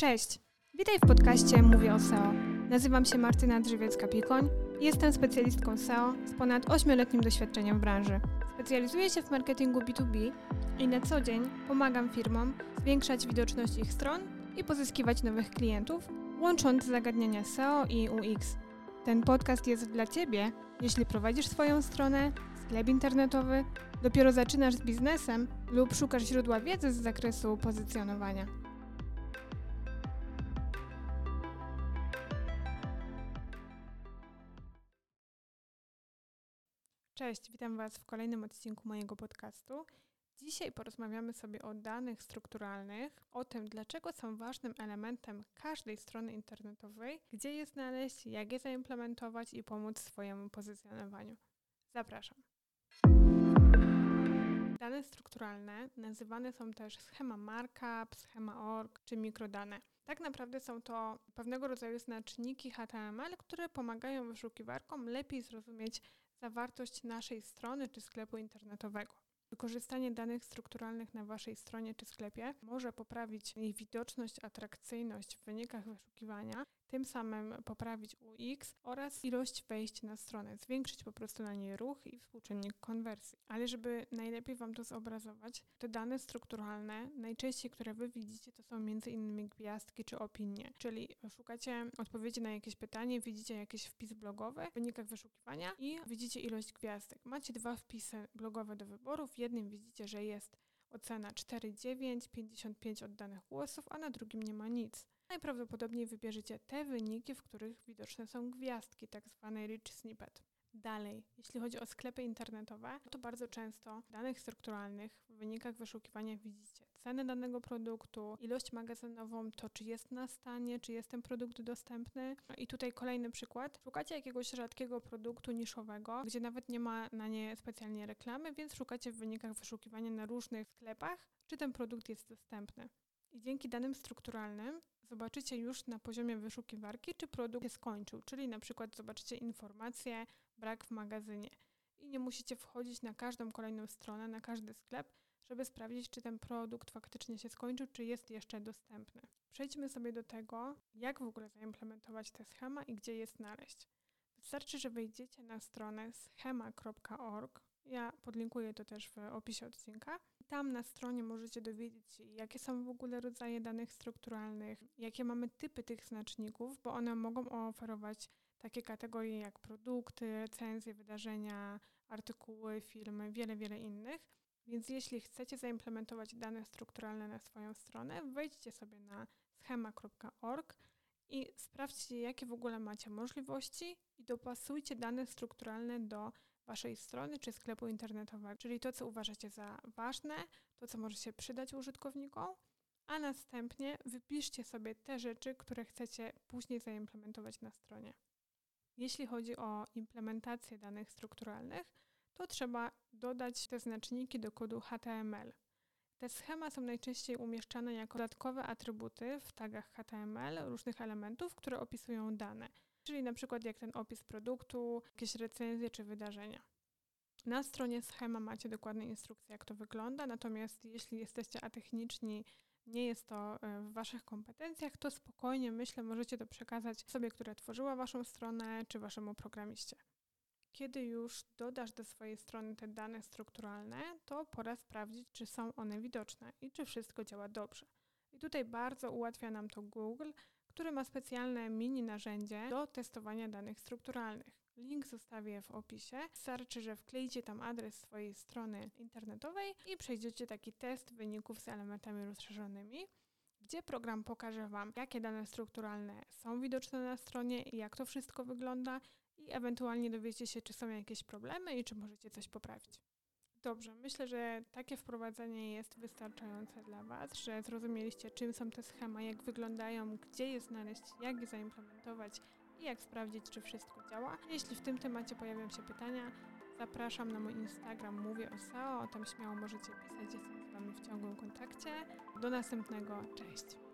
Cześć! Witaj w podcaście Mówię o SEO. Nazywam się Martyna Drzewiecka-Pikoń i jestem specjalistką SEO z ponad 8-letnim doświadczeniem w branży. Specjalizuję się w marketingu B2B i na co dzień pomagam firmom zwiększać widoczność ich stron i pozyskiwać nowych klientów, łącząc zagadnienia SEO i UX. Ten podcast jest dla Ciebie, jeśli prowadzisz swoją stronę, sklep internetowy, dopiero zaczynasz z biznesem lub szukasz źródła wiedzy z zakresu pozycjonowania. Cześć, witam Was w kolejnym odcinku mojego podcastu. Dzisiaj porozmawiamy sobie o danych strukturalnych, o tym, dlaczego są ważnym elementem każdej strony internetowej, gdzie je znaleźć, jak je zaimplementować i pomóc swojemu pozycjonowaniu. Zapraszam. Dane strukturalne nazywane są też schema markup, schema org czy mikrodane. Tak naprawdę są to pewnego rodzaju znaczniki HTML, które pomagają wyszukiwarkom lepiej zrozumieć zawartość naszej strony czy sklepu internetowego. Wykorzystanie danych strukturalnych na Waszej stronie czy sklepie może poprawić jej widoczność, atrakcyjność w wynikach wyszukiwania, tym samym poprawić UX oraz ilość wejść na stronę, zwiększyć po prostu na niej ruch i współczynnik konwersji. Ale żeby najlepiej Wam to zobrazować, te dane strukturalne, najczęściej które Wy widzicie, to są innymi gwiazdki czy opinie, czyli szukacie odpowiedzi na jakieś pytanie, widzicie jakiś wpis blogowy w wynikach wyszukiwania i widzicie ilość gwiazdek. Macie dwa wpisy blogowe do wyboru, w jednym widzicie, że jest ocena 4,9, 55 oddanych głosów, a na drugim nie ma nic. Najprawdopodobniej wybierzecie te wyniki, w których widoczne są gwiazdki, tak zwane rich snippet. Dalej, jeśli chodzi o sklepy internetowe, to bardzo często w danych strukturalnych w wynikach wyszukiwania widzicie ceny danego produktu, ilość magazynową, to czy jest na stanie, czy jest ten produkt dostępny. No I tutaj kolejny przykład. Szukacie jakiegoś rzadkiego produktu niszowego, gdzie nawet nie ma na nie specjalnie reklamy, więc szukacie w wynikach wyszukiwania na różnych sklepach, czy ten produkt jest dostępny. I dzięki danym strukturalnym zobaczycie już na poziomie wyszukiwarki, czy produkt się skończył, czyli na przykład zobaczycie informację brak w magazynie. I nie musicie wchodzić na każdą kolejną stronę, na każdy sklep, żeby sprawdzić, czy ten produkt faktycznie się skończył, czy jest jeszcze dostępny. Przejdźmy sobie do tego, jak w ogóle zaimplementować te schema i gdzie je znaleźć. Wystarczy, że wejdziecie na stronę schema.org. Ja podlinkuję to też w opisie odcinka. Tam na stronie możecie dowiedzieć się, jakie są w ogóle rodzaje danych strukturalnych, jakie mamy typy tych znaczników, bo one mogą oferować takie kategorie jak produkty, recenzje, wydarzenia, artykuły, filmy, wiele, wiele innych. Więc jeśli chcecie zaimplementować dane strukturalne na swoją stronę, wejdźcie sobie na schema.org i sprawdźcie, jakie w ogóle macie możliwości i dopasujcie dane strukturalne do Waszej strony czy sklepu internetowego, czyli to, co uważacie za ważne, to, co może się przydać użytkownikom, a następnie wypiszcie sobie te rzeczy, które chcecie później zaimplementować na stronie. Jeśli chodzi o implementację danych strukturalnych, to trzeba dodać te znaczniki do kodu HTML. Te schema są najczęściej umieszczane jako dodatkowe atrybuty w tagach HTML różnych elementów, które opisują dane, czyli na przykład jak ten opis produktu, jakieś recenzje czy wydarzenia. Na stronie schema macie dokładne instrukcje, jak to wygląda, natomiast jeśli jesteście atechniczni, nie jest to e, w Waszych kompetencjach, to spokojnie myślę, możecie to przekazać osobie, która tworzyła Waszą stronę, czy Waszemu programiście. Kiedy już dodasz do swojej strony te dane strukturalne, to pora sprawdzić, czy są one widoczne i czy wszystko działa dobrze. I tutaj bardzo ułatwia nam to Google, który ma specjalne mini narzędzie do testowania danych strukturalnych. Link zostawię w opisie. Wystarczy, że wkleicie tam adres swojej strony internetowej i przejdziecie taki test wyników z elementami rozszerzonymi, gdzie program pokaże Wam, jakie dane strukturalne są widoczne na stronie i jak to wszystko wygląda i ewentualnie dowiecie się, czy są jakieś problemy i czy możecie coś poprawić. Dobrze, myślę, że takie wprowadzenie jest wystarczające dla Was, że zrozumieliście, czym są te schema, jak wyglądają, gdzie je znaleźć, jak je zaimplementować i jak sprawdzić, czy wszystko działa. Jeśli w tym temacie pojawią się pytania, zapraszam na mój Instagram, mówię o SEO, tam śmiało możecie pisać, jestem z Wami w ciągłym kontakcie. Do następnego, cześć!